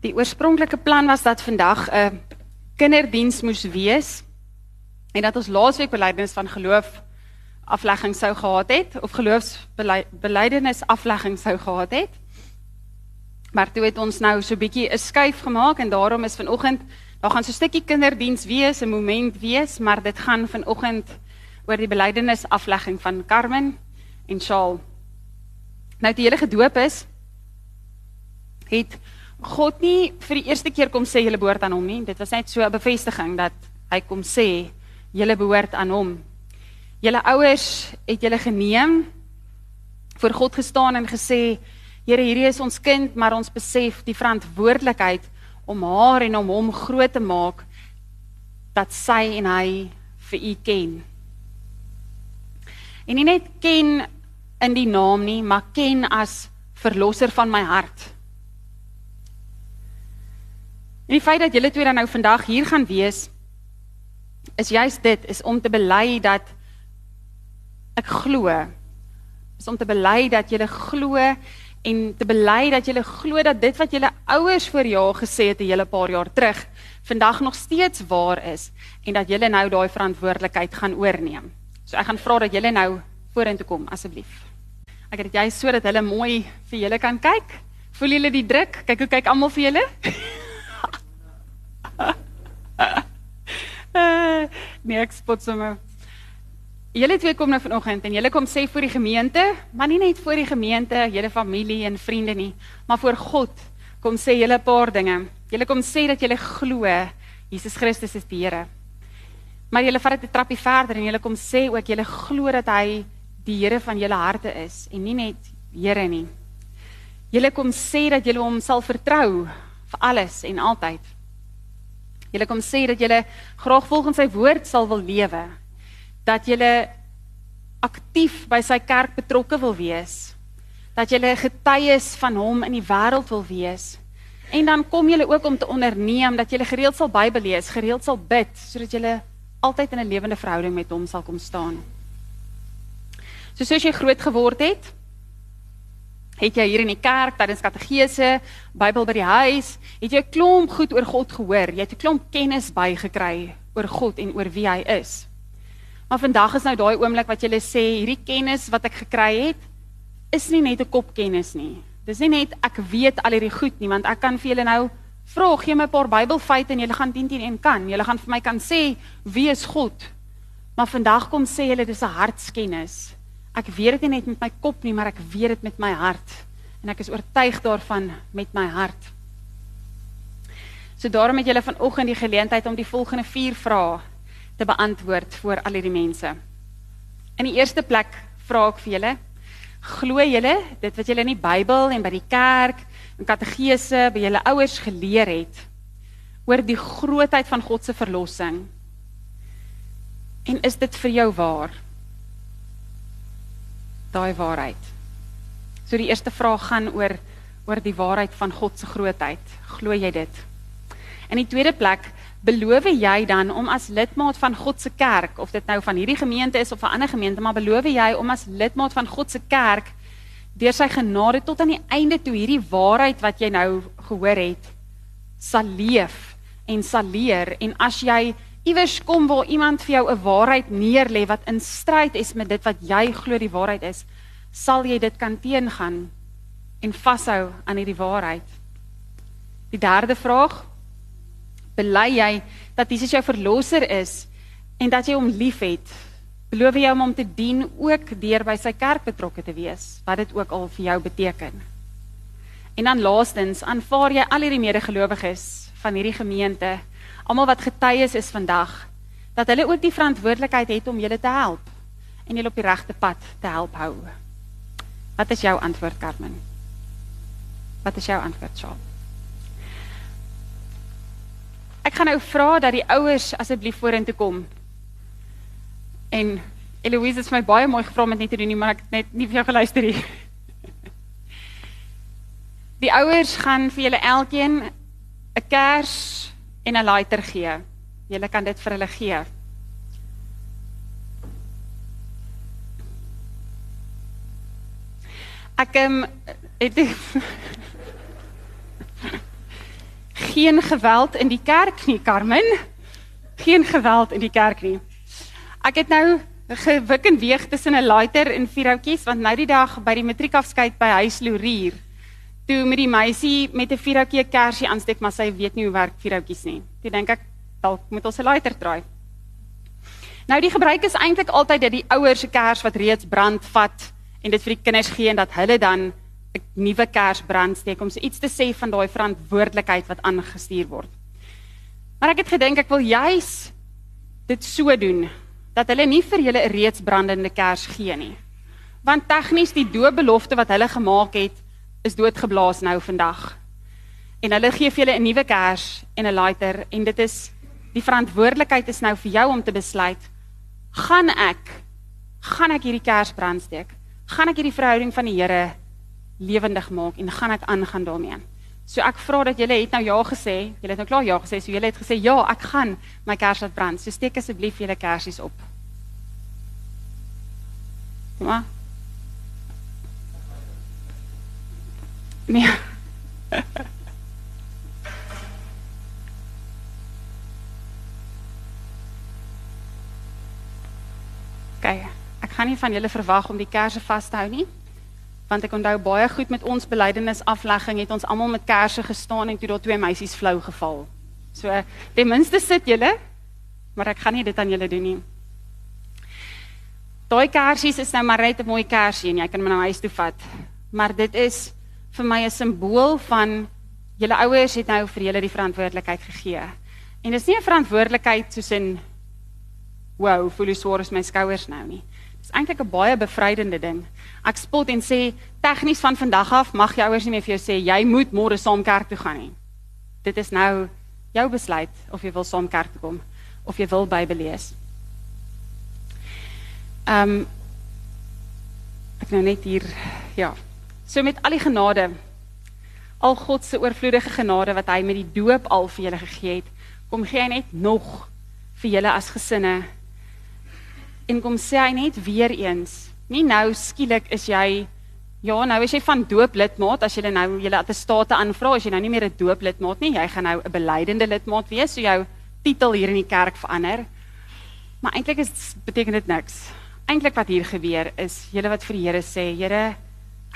Die oorspronklike plan was dat vandag 'n kinderdiens moes wees en dat ons laasweek belydenis van geloof aflegging sou gehad het of geloofsbelydenis aflegging sou gehad het. Maar toe het ons nou so 'n bietjie 'n skuif gemaak en daarom is vanoggend daar gaan so 'n stukkie kinderdiens wees, 'n moment wees, maar dit gaan vanoggend oor die belydenis aflegging van Carmen en Shaal. Nou die hele gedoop is het God nie vir die eerste keer kom sê julle behoort aan hom nie. Dit was net so 'n bevestiging dat hy kom sê julle behoort aan hom. Julle ouers het julle geneem voor God gestaan en gesê Here, hierdie is ons kind, maar ons besef die verantwoordelikheid om haar en om hom groot te maak dat sy en hy vir u ken. En nie net ken in die naam nie, maar ken as verlosser van my hart. En die feit dat julle twee dan nou vandag hier gaan wees is juist dit is om te bely dat ek glo. Is om te bely dat julle glo en te bely dat julle glo dat dit wat julle ouers voor jaar gesê het 'n hele paar jaar terug vandag nog steeds waar is en dat julle nou daai verantwoordelikheid gaan oorneem. So ek gaan vra dat julle nou vorentoe kom asseblief. Ek het dit jy sodat hulle mooi vir julle kan kyk. Voel julle die druk? Kyk hoe kyk almal vir julle. nee, ek spot sommer. Julle twee kom nou vanoggend en julle kom sê vir die gemeente, maar nie net vir die gemeente, julle familie en vriende nie, maar vir God kom sê julle 'n paar dinge. Julle kom sê dat julle glo Jesus Christus is die Here. Maar julle vat dit 'n trappie verder en julle kom sê ook julle glo dat hy die Here van julle harte is en nie net Here nie. Julle kom sê dat julle hom sal vertrou vir alles en altyd. Julle kom sê dat julle graag volgens sy woord sal wil lewe. Dat julle aktief by sy kerk betrokke wil wees. Dat julle getuies van hom in die wêreld wil wees. En dan kom julle ook om te onderneem dat julle gereeld sal Bybel lees, gereeld sal bid sodat julle altyd in 'n lewende verhouding met hom sal kom staan. So soos jy groot geword het, het jy hier in die kerk tydens kategese, Bybel by die huis, het jy 'n klomp goed oor God gehoor, jy het 'n klomp kennis bygekry oor God en oor wie hy is. Maar vandag is nou daai oomblik wat jy sê hierdie kennis wat ek gekry het is nie net 'n kopkennis nie. Dis nie net ek weet al hierdie goed nie, want ek kan vir julle nou vra, gee my 'n paar Bybelfeite en julle gaan 10 10 en kan. Julle gaan vir my kan sê wie is God. Maar vandag kom sê julle dis 'n hartskennis. Ek weet dit nie net met my kop nie, maar ek weet dit met my hart. En ek is oortuig daarvan met my hart. So daarom het julle vanoggend die geleentheid om die volgende 4 vrae te beantwoord vir al hierdie mense. In die eerste plek vra ek vir julle: Glo julle dit wat julle in die Bybel en by die kerk en kategese by julle ouers geleer het oor die grootheid van God se verlossing? En is dit vir jou waar? Daai waarheid. So die eerste vraag gaan oor oor die waarheid van God se grootheid. Glo jy dit? In die tweede plek, beloof jy dan om as lidmaat van God se kerk, of dit nou van hierdie gemeente is of 'n ander gemeente, maar beloof jy om as lidmaat van God se kerk deur sy genade tot aan die einde toe hierdie waarheid wat jy nou gehoor het sal leef en sal leer en as jy iewers kom waar iemand vir jou 'n waarheid neerlê wat in stryd is met dit wat jy glo die waarheid is, sal jy dit kan teengaan en vashou aan hierdie waarheid. Die derde vraag: Bely jy dat Jesus jou verlosser is en dat jy hom liefhet? Beloof jy om hom te dien ook deur by sy kerk betrokke te wees, wat dit ook al vir jou beteken? En dan laastens, aanvaar jy al hierdie medegelowiges van hierdie gemeente almal wat getuies is vandag dat hulle ook die verantwoordelikheid het om julle te help en julle op die regte pad te help hou. Wat is jou antwoord, Carmen? Wat is jou antwoord, Shaal? Ek gaan nou vra dat die ouers asseblief vorentoe kom. En Eloise het my baie mooi gevra om dit net te doen nie, maar ek het net nie vir jou geluister nie. Die ouers gaan vir julle elkeen 'n kers en 'n lighter gee. Jy kan dit vir hulle gee. Ek um, het geen geweld in die kerk nie, Carmen. Geen geweld in die kerk nie. Ek het nou gewik en weeg tussen 'n lighter en vier houtjies want nou die dag by die matriekafskeid by huis Lorier toe met die meisie met 'n vier houtjie kersie aansteek maar sy weet nie hoe werk vier houtjies nie. Toe dink ek dalk moet ons 'n lighter draai. Nou die gebruik is eintlik altyd dat die ouers se kers wat reeds brand vat en dit vir die kinders gee en dat hulle dan 'n nuwe kers brand steek om so iets te sê van daai verantwoordelikheid wat aangestuur word. Maar ek het gedink ek wil juis dit so doen dat hulle nie vir julle 'n reeds brandende kers gee nie. Want tegnies die doopbelofte wat hulle gemaak het, is doodgeblaas nou vandag. En hulle gee vir julle 'n nuwe kers en 'n lighter en dit is die verantwoordelikheid is nou vir jou om te besluit, gaan ek gaan ek hierdie kers brandsteek? Gaan ek hierdie verhouding van die Here lewendig maak en gaan ek aangaan daarmee? So ek vra dat julle het nou ja gesê. Julle het nou klaar ja gesê. So julle het gesê ja, ek gaan my kers laat brand. So steek asseblief julle kersies op. Kom Nee. Kyk, ek gaan nie van julle verwag om die kersse vas te hou nie want ek onthou baie goed met ons belydenis aflegging het ons almal met kersse gestaan en toe daar twee meisies flou geval. So ten minste sit julle, maar ek gaan nie dit aan julle doen nie. Daai kersies is nou maar net 'n mooi kersie en jy kan hom na huis toe vat. Maar dit is vir my 'n simbool van julle ouers het nou vir julle die verantwoordelikheid gegee. En dis nie 'n verantwoordelikheid soos in wow, voel jy swaar op my skouers nou nie. Dis eintlik 'n baie bevrydende ding. Ek spot en sê tegnies van vandag af mag jy ouers nie meer vir jou sê jy moet môre saam kerk toe gaan nie. Dit is nou jou besluit of jy wil saam kerk toe kom of jy wil Bybel lees. Ehm um, ek nou net hier ja. So met al die genade al God se oorvloedige genade wat hy met die doop al vir julle gegee het, kom gee hy net nog vir julle as gesinne en kom sê hy net weer eens, nie nou skielik is jy ja, nou is jy van dooplidmaat as jy nou julle attestate aanvra, as jy nou nie meer 'n dooplidmaat nie, jy gaan nou 'n belydende lidmaat wees, so jou titel hier in die kerk verander. Maar eintlik is beteken dit niks. Eintlik wat hier gebeur is, julle wat vir die Here sê, Here,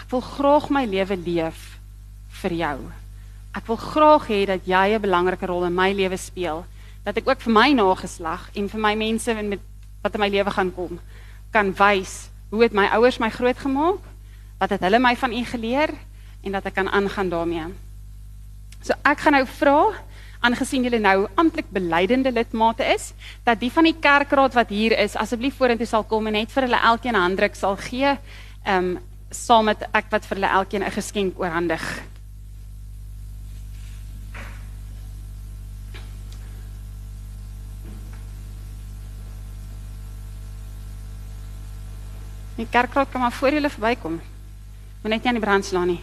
ek wil graag my lewe leef vir jou. Ek wil graag hê dat jy 'n belangrike rol in my lewe speel, dat ek ook vir my nageslag en vir my mense met wat in my lewe gaan kom kan wys hoe het my ouers my groot gemaak wat het hulle my van u geleer en dat ek kan aangaan daarmee. So ek gaan nou vra aangesien julle nou amptelik belydende lidmate is dat die van die kerkraad wat hier is asseblief vorentoe sal kom en net vir hulle elkeen 'n handdruk sal gee um saam met ek wat vir hulle elkeen 'n geskenk oorhandig. Die kerkraad kan maar voor julle verbykom. Moet net nie aan die brand slaan nie.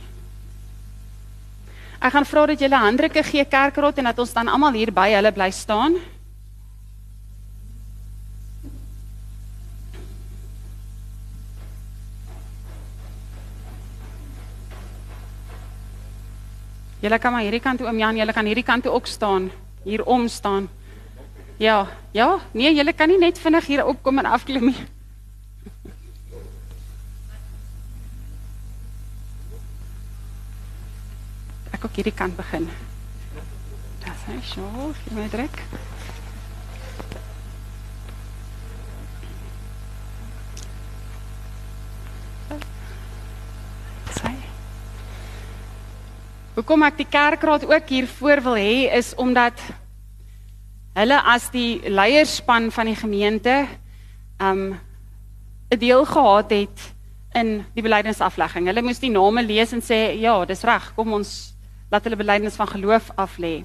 Ek gaan vra dat julle handdrukke gee kerkraad en dat ons dan almal hier by hulle bly staan. Julle kan maar hierdie kant toe om Jan, julle kan hierdie kant toe ook staan, hier om staan. Ja, ja, nee, julle kan nie net vinnig hier opkom en afklim nie. ek ook hierdie kant begin. Das hy so, vir my druk. Hoekom ek die kerkraad ook hier voor wil hê is omdat hulle as die leierspan van die gemeente um 'n deel gehad het in die belydenisaflegging. Hulle moes die name lees en sê ja, dis reg, kom ons laat hulle belydenis van geloof af lê.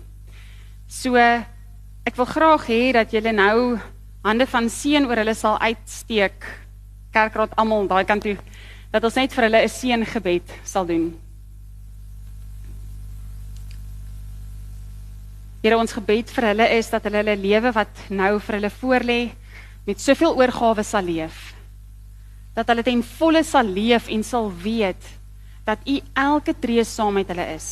So ek wil graag hê dat julle nou hande van seën oor hulle sal uitsteek. Kerkraad almal daai kant toe dat ons net vir hulle 'n seëngebed sal doen. Here ons gebed vir hulle is dat hulle hulle lewe wat nou vir hulle voorlê met soveel oorgawe sal leef. Dat hulle ten volle sal leef en sal weet dat U elke tree saam met hulle is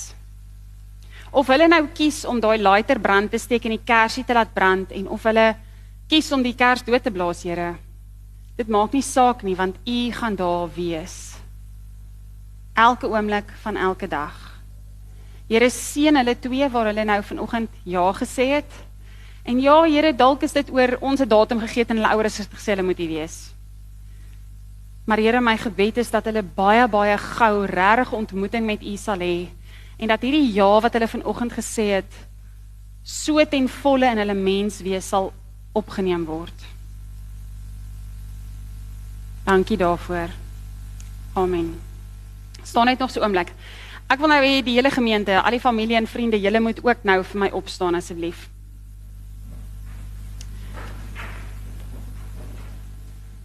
Of hulle nou kies om daai lighter brand te steek en die kersie te laat brand en of hulle kies om die kers dood te blaas, Here. Dit maak nie saak nie want U gaan daar wees. Elke oomblik van elke dag. Here seën hulle twee waar hulle nou vanoggend ja gesê het. En ja, Here, dalk is dit oor ons datum gegee en hulle ouers het gesê hulle moet hier wees. Maar Here, my gebed is dat hulle baie baie gou regtig ontmoeting met U sal hê en dat hierdie ja wat hulle vanoggend gesê het so ten volle in hulle mens wees sal opgeneem word. Dankie daarvoor. Amen. Staan net nog so 'n oomblik. Ek wil nou hê die hele gemeente, al die familie en vriende, julle moet ook nou vir my opstaan asseblief.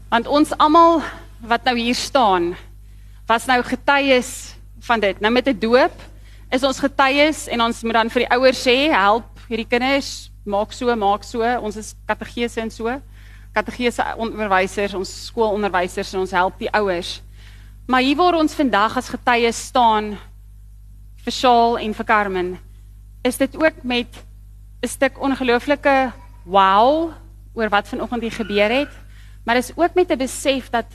Want ons almal wat nou hier staan was nou getuies van dit. Nou met 'n doop is ons getuies en ons moet dan vir die ouers sê, help hierdie kinders, maak so, maak so. Ons is kategese en so. Kategese onderwysers, ons skoolonderwysers en ons help die ouers. Maar hier waar ons vandag as getuies staan vir Shaal en vir Carmen, is dit ook met 'n stuk ongelooflike wow oor wat vanoggend hier gebeur het, maar is ook met 'n besef dat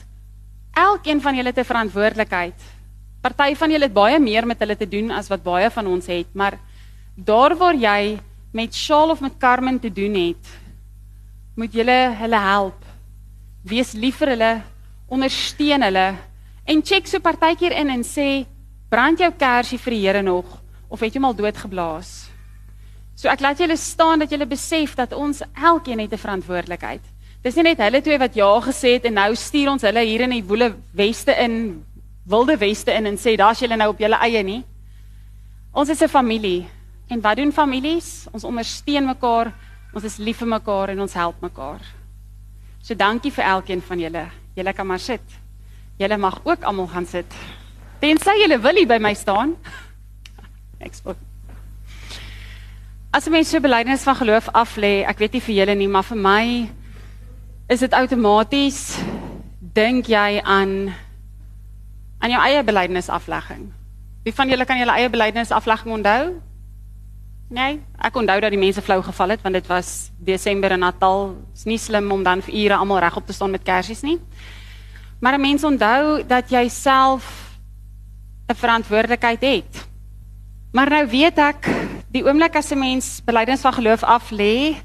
Elkeen van julle 'n verantwoordelikheid. Party van julle het baie meer met hulle te doen as wat baie van ons het, maar daar waar jy met Shaal of met Carmen te doen het, moet jy hulle help. Wees lief vir hulle, ondersteun hulle en check so partykeer in en sê, "Brand jou kersie vir die Here nog of het jy hom al doodgeblaas?" So ek laat julle staan dat julle besef dat ons elkeen het 'n verantwoordelikheid. Dis nie net hulle twee wat ja gesê het en nou stuur ons hulle hier in die woele weste in, wilde weste in en sê daar's julle nou op julle eie nie. Ons is 'n familie. En wat doen families? Ons ondersteun mekaar, ons is lief vir mekaar en ons help mekaar. So dankie vir elkeen van julle. Julle kan maar sit. Julle mag ook almal gaan sit. Tensy julle wil hier by my staan. Ek spot. As mense belydenis van geloof af lê, ek weet nie vir julle nie, maar vir my is dit outomaties dink jy aan aan jou eie belydenisaflegging. Wie van julle kan julle eie belydenisaflegging onthou? Nee, ek onthou dat die mense flou geval het want dit was Desember en Natal. Is nie slim om dan vir ure almal regop te staan met kersies nie. Maar 'n mens onthou dat jy self 'n verantwoordelikheid het. Maar nou weet ek, die oomblik as 'n mens belydenis van geloof af lê,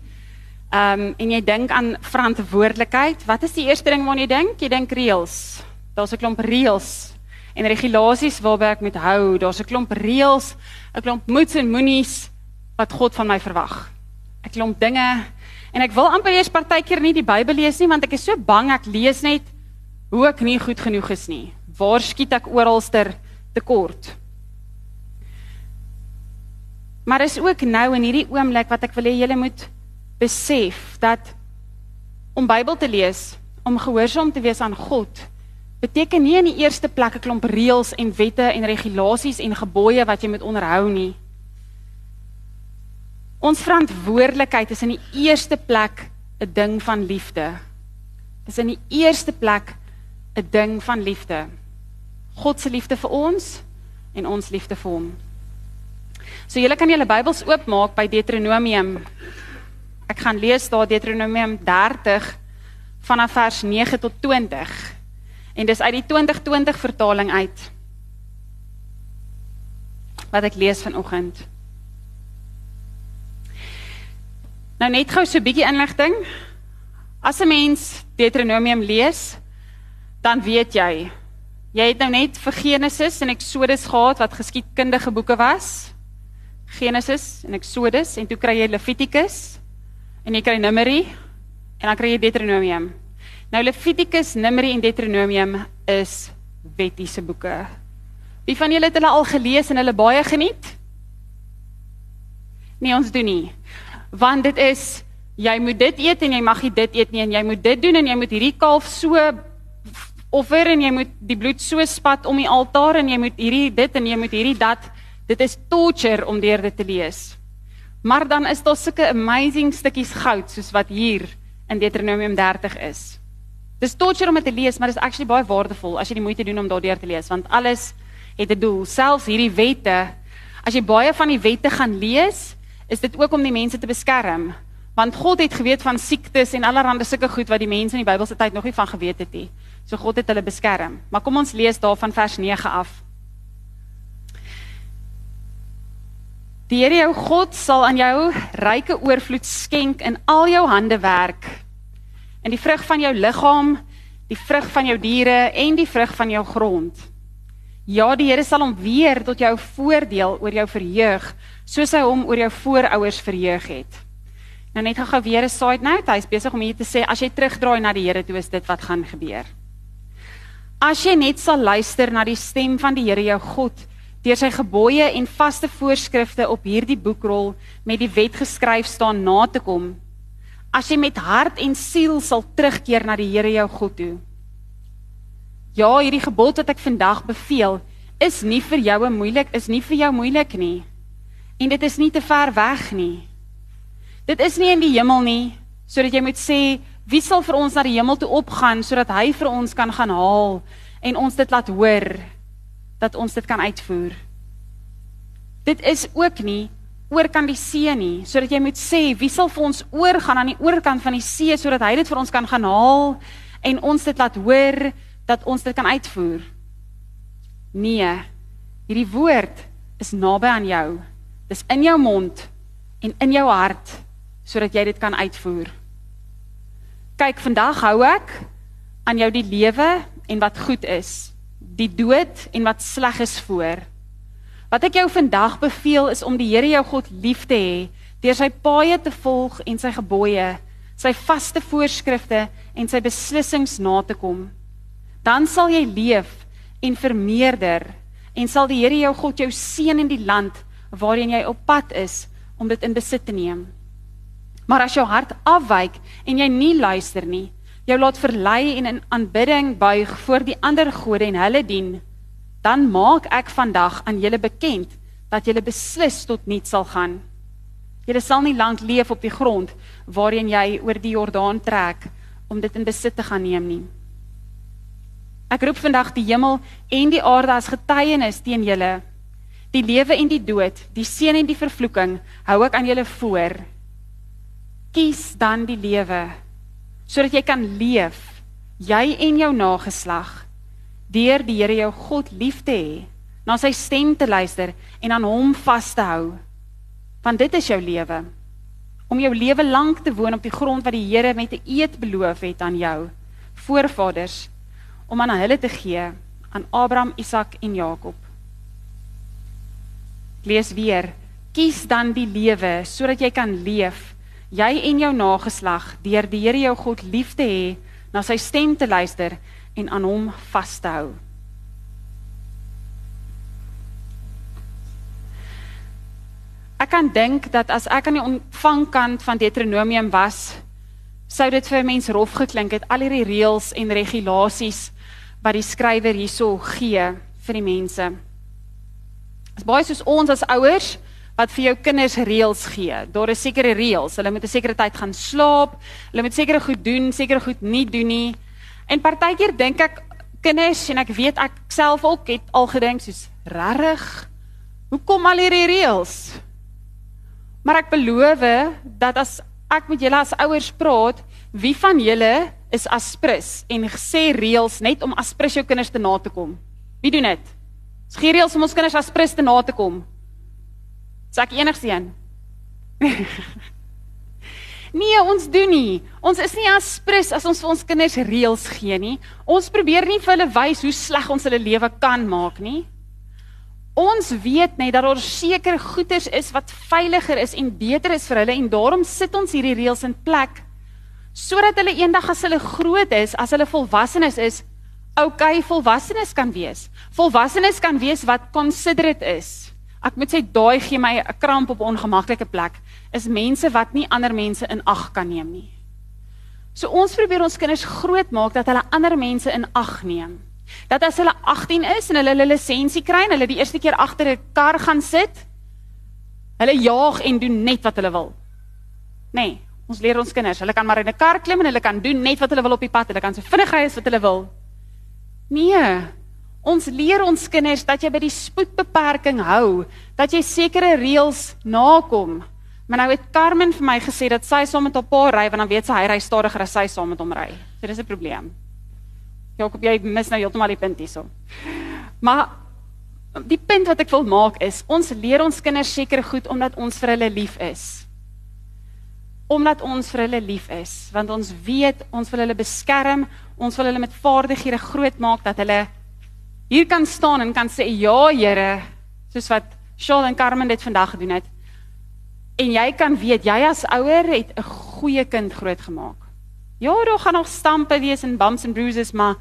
Ehm um, en jy dink aan verantwoordelikheid. Wat is die eerste ding waarna jy dink? Jy dink reëls. Daar's 'n klomp reëls en regulasies waarby ek moet hou. Daar's 'n klomp reëls, 'n klomp moets en moenies wat God van my verwag. 'n Klomp dinge en ek wil amper eers partykeer nie die Bybel lees nie want ek is so bang ek lees net hoe ek nie goed genoeg is nie. Waar skiet ek oralster tekort? Maar is ook nou in hierdie oomblik wat ek wil hê julle moet besef dat om Bybel te lees, om gehoorsaam te wees aan God, beteken nie in die eerste plek 'n klomp reëls en wette en regulasies en gebooie wat jy moet onderhou nie. Ons verantwoordelikheid is in die eerste plek 'n ding van liefde. Dis in die eerste plek 'n ding van liefde. God se liefde vir ons en ons liefde vir hom. So julle kan julle Bybels oopmaak by Deuteronomium Ek gaan lees daar Deuteronomium 30 vanaf vers 9 tot 20. En dis uit die 2020 vertaling uit. Wat ek lees vanoggend. Nou net gou so 'n bietjie inligting. As 'n mens Deuteronomium lees, dan weet jy, jy het nou net vir Genesis en Exodus gehad wat geskiedkundige boeke was. Genesis en Exodus en toe kry jy Levitikus en jy kry Numeri en dan kry jy Deuteronomium. Nou Levitikus, Numeri en Deuteronomium is wettiese boeke. Wie van julle het hulle al gelees en hulle baie geniet? Nee, ons doen nie. Want dit is jy moet dit eet en jy mag nie dit eet nie en jy moet dit doen en jy moet hierdie kalf so offer en jy moet die bloed so spat om die altaar en jy moet hierdie dit en jy moet hierdie dat. Dit is torture om deur dit te lees. Maar dan is daar sulke amazing stukkies goud soos wat hier in Deuteronomium 30 is. Dis torture om dit te lees, maar dit is actually baie waardevol as jy die moeite doen om daardeur te lees want alles het 'n doel. Selfs hierdie wette, As jy baie van die wette gaan lees, is dit ook om die mense te beskerm. Want God het geweet van siektes en allerlei sulke goed wat die mense in die Bybelse tyd nog nie van geweet het nie. So God het hulle beskerm. Maar kom ons lees daarvan vers 9 af. Die Here jou God sal aan jou ryke oorvloed skenk in al jou hande werk. In die vrug van jou liggaam, die vrug van jou diere en die vrug van jou grond. Ja, die Here sal hom weer tot jou voordeel oor jou verheug, soos hy hom oor jou voorouers verheug het. Nou net gou weer 'n side note, hy's besig om hier te sê as jy terugdraai na die Here, toe is dit wat gaan gebeur. As jy net sal luister na die stem van die Here jou God deur sy gebooie en vaste voorskrifte op hierdie boekrol met die wet geskryf staan na te kom. As jy met hart en siel sal terugkeer na die Here jou God toe. Ja, hierdie gebod wat ek vandag beveel, is nie vir jou moeilik, is nie vir jou moeilik nie. En dit is nie te ver weg nie. Dit is nie in die hemel nie, sodat jy moet sê Wie sal vir ons na die hemel toe opgaan sodat hy vir ons kan gaan haal en ons dit laat hoor dat ons dit kan uitvoer? Dit is ook nie oor kan die see nie, sodat jy moet sê wie sal vir ons oorgaan aan die oorkant van die see sodat hy dit vir ons kan gaan haal en ons dit laat hoor dat ons dit kan uitvoer? Nee. Hierdie woord is naby aan jou. Dis in jou mond en in jou hart sodat jy dit kan uitvoer. Kyk, vandag hou ek aan jou die lewe en wat goed is, die dood en wat sleg is voor. Wat ek jou vandag beveel is om die Here jou God lief te hê, deur sy paaie te volg en sy gebooie, sy vaste voorskrifte en sy beslissings na te kom. Dan sal jy leef en vermeerder en sal die Here jou God jou seën in die land waarheen jy op pad is om dit in besit te neem. Maar as jou hart afwyk en jy nie luister nie, jou laat verlei en in aanbidding buig voor die ander gode en hulle dien, dan maak ek vandag aan julle bekend dat julle beslis tot niet sal gaan. Julle sal nie lank leef op die grond waarheen jy oor die Jordaan trek om dit in besit te gaan neem nie. Ek roep vandag die hemel en die aarde as getuienis teen julle. Die lewe en die dood, die seën en die vervloeking hou ek aan julle voor kies dan die lewe sodat jy kan leef jy en jou nageslag deur die Here jou God lief te hê na sy stem te luister en aan hom vas te hou. Want dit is jou lewe. Om jou lewe lank te woon op die grond wat die Here met 'n eed beloof het aan jou voorvaders om aan hulle te gee aan Abraham, Isak en Jakob. Lees weer kies dan die lewe sodat jy kan leef jy en jou nageslag deur die Here jou God lief te hê, na sy stem te luister en aan hom vas te hou. Ek kan dink dat as ek aan die ontvangkant van Deuteronomium was, sou dit vir mense rof geklink het al hierdie reëls en regulasies wat die skrywer hierso gee vir die mense. Dit is baie soos ons as ouers wat vir jou kinders reëls gee. Daar is sekere reëls. Hulle moet 'n sekere tyd gaan slaap. Hulle moet sekere goed doen, sekere goed nie doen nie. En partykeer dink ek kinders en ek weet ek self ook het al gedink soos regtig. Hoekom al hierdie reëls? Maar ek beloof dat as ek met julle as ouers praat, wie van julle is aspris en sê reëls net om aspris jou kinders te na te kom? Wie doen dit? Is gee reëls om ons kinders aspris te na te kom? Is ek enigseen? nee, ons doen nie. Ons is nie aspris as ons vir ons kinders reëls gee nie. Ons probeer nie vir hulle wys hoe sleg ons hulle lewe kan maak nie. Ons weet net dat daar sekere goeders is wat veiliger is en beter is vir hulle en daarom sit ons hierdie reëls in plek sodat hulle eendag as hulle groot is, as hulle volwassenes is, okay volwassenes kan wees. Volwassenes kan wees wat considerate is ek moet sê daai gee my 'n kramp op 'n ongemaklike plek is mense wat nie ander mense in ag kan neem nie. So ons probeer ons kinders groot maak dat hulle ander mense in ag neem. Dat as hulle 18 is en hulle hulle lisensie kry en hulle die eerste keer agter 'n kar gaan sit, hulle jaag en doen net wat hulle wil. Nee, ons leer ons kinders, hulle kan maar in 'n kar klim en hulle kan doen net wat hulle wil op die pad, hulle kan so vinnig ry as wat hulle wil. Nee. Ons leer ons kinders dat jy by die spoedbeperking hou, dat jy sekere reëls nakom. Maar nou het Carmen vir my gesê dat sy saam met haar pa ry want dan weet sy hy ry stadiger as sy saam met hom ry. So dis 'n probleem. Jakob, jy mis nou heeltemal die punt hierso. Maar die punt wat ek wil maak is, ons leer ons kinders seker goed omdat ons vir hulle lief is. Omdat ons vir hulle lief is, want ons weet ons wil hulle beskerm, ons wil hulle met vaardighede grootmaak dat hulle hier kan staan en kan sê ja, Here, soos wat Shaul en Carmen dit vandag gedoen het. En jy kan weet jy as ouer het 'n goeie kind grootgemaak. Ja, daar gaan nog stampe wees en bumps and bruises, maar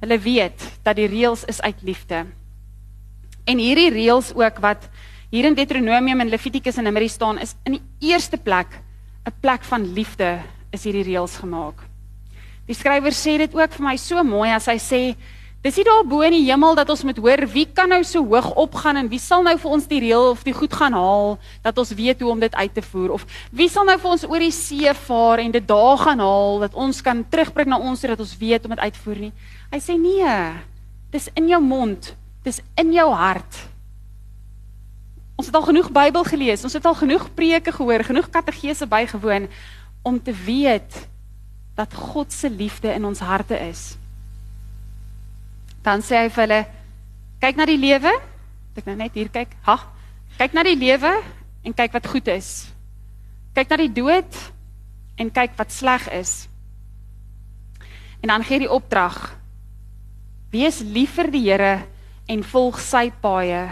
hulle weet dat die reëls is uit liefde. En hierdie reëls ook wat hier in Deuteronomium en Levitikus en Numeri staan is in die eerste plek 'n plek van liefde is hierdie reëls gemaak. Die skrywer sê dit ook vir my so mooi as hy sê dis nie daar bo in die hemel dat ons moet hoor wie kan nou so hoog opgaan en wie sal nou vir ons die reël of die goed gaan haal dat ons weet hoe om dit uit te voer of wie sal nou vir ons oor die see vaar en dit daar gaan haal dat ons kan terugbring na ons sodat ons weet om dit uit te voer nie. Hy sê nee. Dis in jou mond. Dis in jou hart. Ons het al genoeg Bybel gelees, ons het al genoeg preke gehoor, genoeg katekese bygewoon om te weet dat God se liefde in ons harte is. Dan sê hy vir hulle: "Kyk na die lewe." Ek nou net hier kyk. Ha. Kyk na die lewe en kyk wat goed is. Kyk na die dood en kyk wat sleg is. En dan gee hy die opdrag: Wees lief vir die Here en volg sy paaie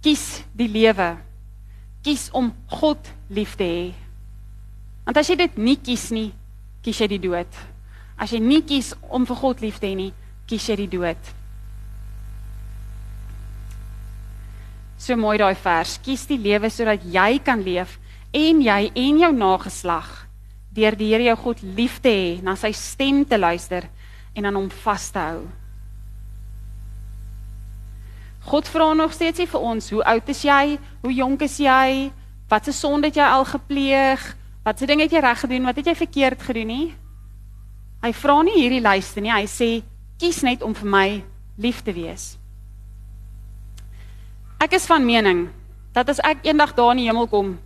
kies die lewe. Kies om God lief te hê. Want as jy dit nie kies nie, kies jy die dood. As jy nie kies om vir God lief te hê nie, kies jy die dood. So mooi daai vers. Kies die lewe sodat jy kan leef en jy en jou nageslag deur die Here jou God lief te hê, na sy stem te luister en aan hom vas te hou. God vra nog steeds vir ons hoe oud is jy, hoe jonk is jy, wat se sonde het jy al gepleeg, wat se ding het jy reg gedoen, wat het jy verkeerd gedoen nie? Hy vra nie hierdie lyste nie, hy sê kies net om vir my lief te wees. Ek is van mening dat as ek eendag daar in die hemel kom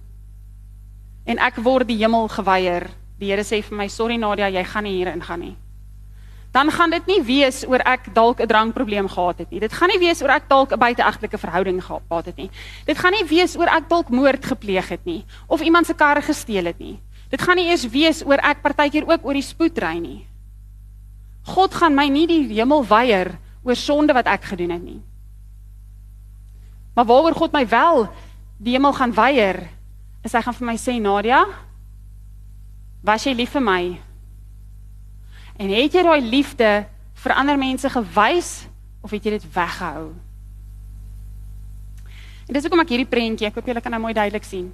en ek word die hemel geweier, die Here sê vir my sorry Nadia, jy gaan nie hier ingaan nie dan gaan dit nie wees oor ek dalk 'n drankprobleem gehad het nie. Dit gaan nie wees oor ek dalk 'n buiteegtelike verhouding gehad het nie. Dit gaan nie wees oor ek dalk moord gepleeg het nie of iemand se kar gesteel het nie. Dit gaan nie eers wees oor ek partykeer ook oor die spoed ry nie. God gaan my nie die hemel weier oor sonde wat ek gedoen het nie. Maar waaroor God my wel die hemel gaan weier, is hy gaan vir my sê Nadia, was jy lief vir my? En het jy daai liefde vir ander mense gewys of het jy dit weggehou? En dis hoekom ek hierdie prentjie, ek hoop julle kan nou mooi duidelik sien.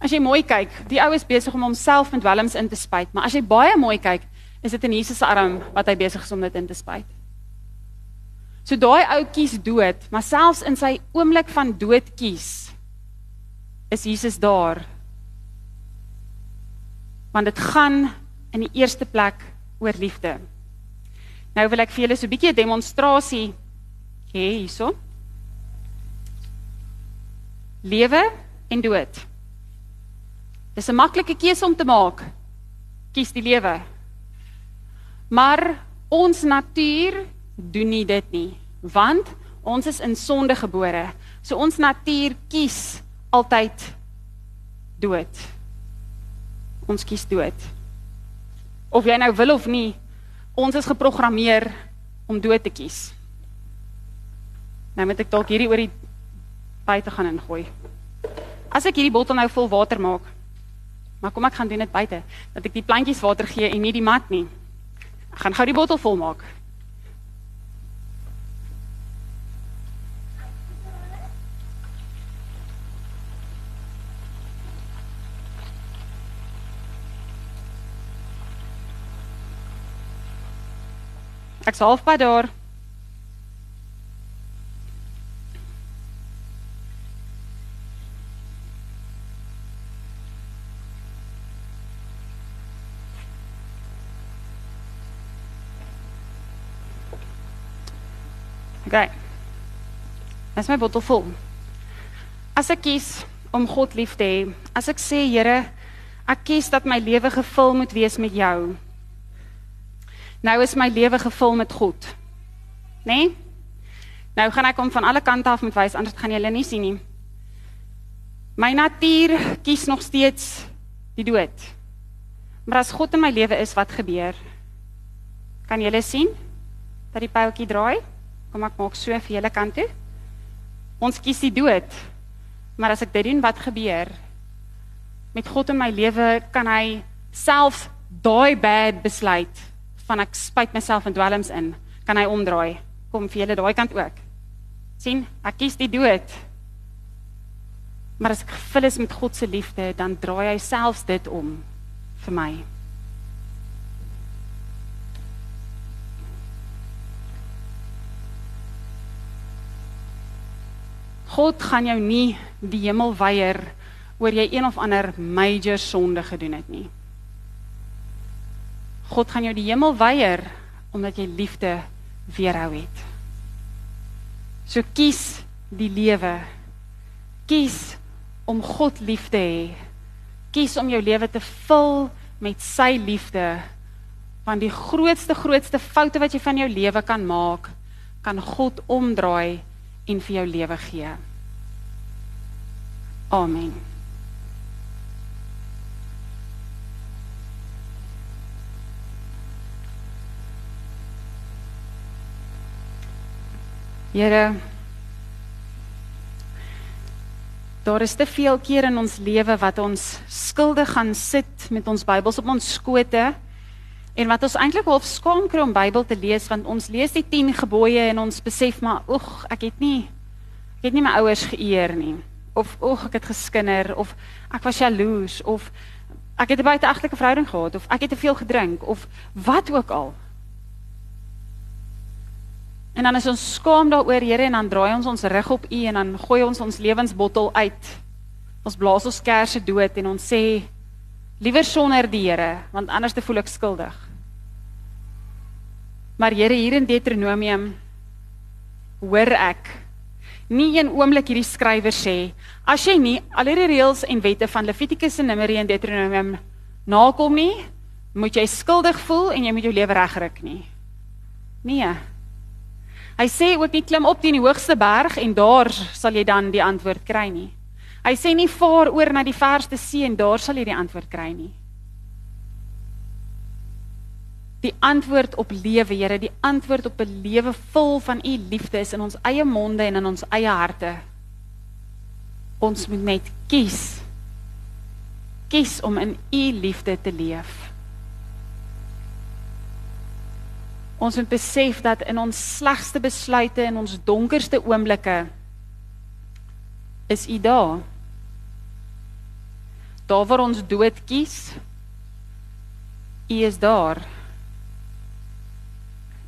As jy mooi kyk, die ou is besig om homself met dwelms in te spuit, maar as jy baie mooi kyk, is dit in Jesus se arm wat hy besig is om dit in te spuit. So daai ou kies dood, maar selfs in sy oomblik van dood kies, is Jesus daar. Want dit gaan in die eerste plek oor liefde. Nou wil ek vir julle so 'n bietjie 'n demonstrasie hê hierso. Lewe en dood. Dis 'n maklike keuse om te maak. Kies die lewe. Maar ons natuur doen nie dit nie, want ons is in sonde gebore. So ons natuur kies altyd dood. Ons kies dood of jy nou wil of nie, ons is geprogrammeer om dood te kies. Nou moet ek dalk hierdie oor die buite gaan ingooi. As ek hierdie bottel nou vol water maak, maar kom ek gaan doen dit buite, dat ek die plantjies water gee en nie die mat nie. Gaan gou die bottel vol maak. Ek's halfpad daar. OK. Dis my bottel vol. As ek kies om God lief te hê, as ek sê Here, ek kies dat my lewe gevul moet wees met jou. Nou is my lewe gevul met God. Né? Nee? Nou gaan ek hom van alle kante af moet wys anders gaan jy hulle nie sien nie. My natuur kies nog steeds die dood. Maar as God in my lewe is, wat gebeur? Kan julle sien dat die pyltjie draai? Kom ek maak so vir julle kant toe. Ons kies die dood. Maar as ek dit doen, wat gebeur? Met God in my lewe kan hy self daai bad besluit van ek spyt myself in dwelms in, kan hy omdraai. Kom vir julle daai kant ook. sien, ek kies die dood. Maar as ek gevul is met God se liefde, dan draai hy selfs dit om vir my. God gaan jou nie die hemel weier oor jy een of ander major sonde gedoen het nie. God gaan jou die hemel weier omdat jy liefde weerhou het. So kies die lewe. Kies om God lief te hê. Kies om jou lewe te vul met sy liefde. Want die grootste grootste foute wat jy van jou lewe kan maak, kan God omdraai en vir jou lewe gee. Amen. Here Daar is te veel keer in ons lewe wat ons skuldig gaan sit met ons Bybels op ons skote en wat ons eintlik half skaam kry om Bybel te lees want ons lees die 10 gebooie en ons besef maar oeg ek het nie ek het nie my ouers geëer nie of oeg ek het geskinder of ek was jaloers of ek het 'n buiteegtelike verhouding gehad of ek het te veel gedrink of wat ook al En dan is ons skaam daaroor, Here, en dan draai ons ons rug op U en dan gooi ons ons lewensbottel uit. Ons blaas ons kersse dood en ons sê liewer sonder die Here, want anders te voel ek skuldig. Maar Here, hier in Deuteronomium hoor ek nie een oomblik hierdie skrywer sê as jy nie al hierdie reëls en wette van Levitikus en Numeri en Deuteronomium nakom nie, moet jy skuldig voel en jy moet jou lewe regryk nie. Nee. Hy sê ook nie klim op teen die hoogste berg en daar sal jy dan die antwoord kry nie. Hy sê nie vaar oor na die verste see en daar sal jy die antwoord kry nie. Die antwoord op lewe, Here, die antwoord op 'n lewe vol van u liefde is in ons eie monde en in ons eie harte. Ons moet net kies. Kies om in u liefde te leef. Ons moet besef dat in ons slegste besluite en ons donkerste oomblikke is U daar. Daar waar ons dood kies, U is daar.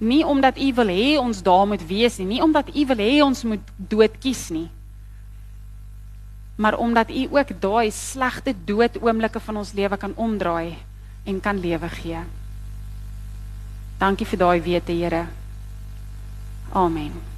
Nie omdat U wil hê ons daar moet wees nie, nie omdat U wil hê ons moet dood kies nie. Maar omdat U ook daai slegte dood oomblikke van ons lewe kan omdraai en kan lewe gee. Dankie vir daai wete, Here. Amen.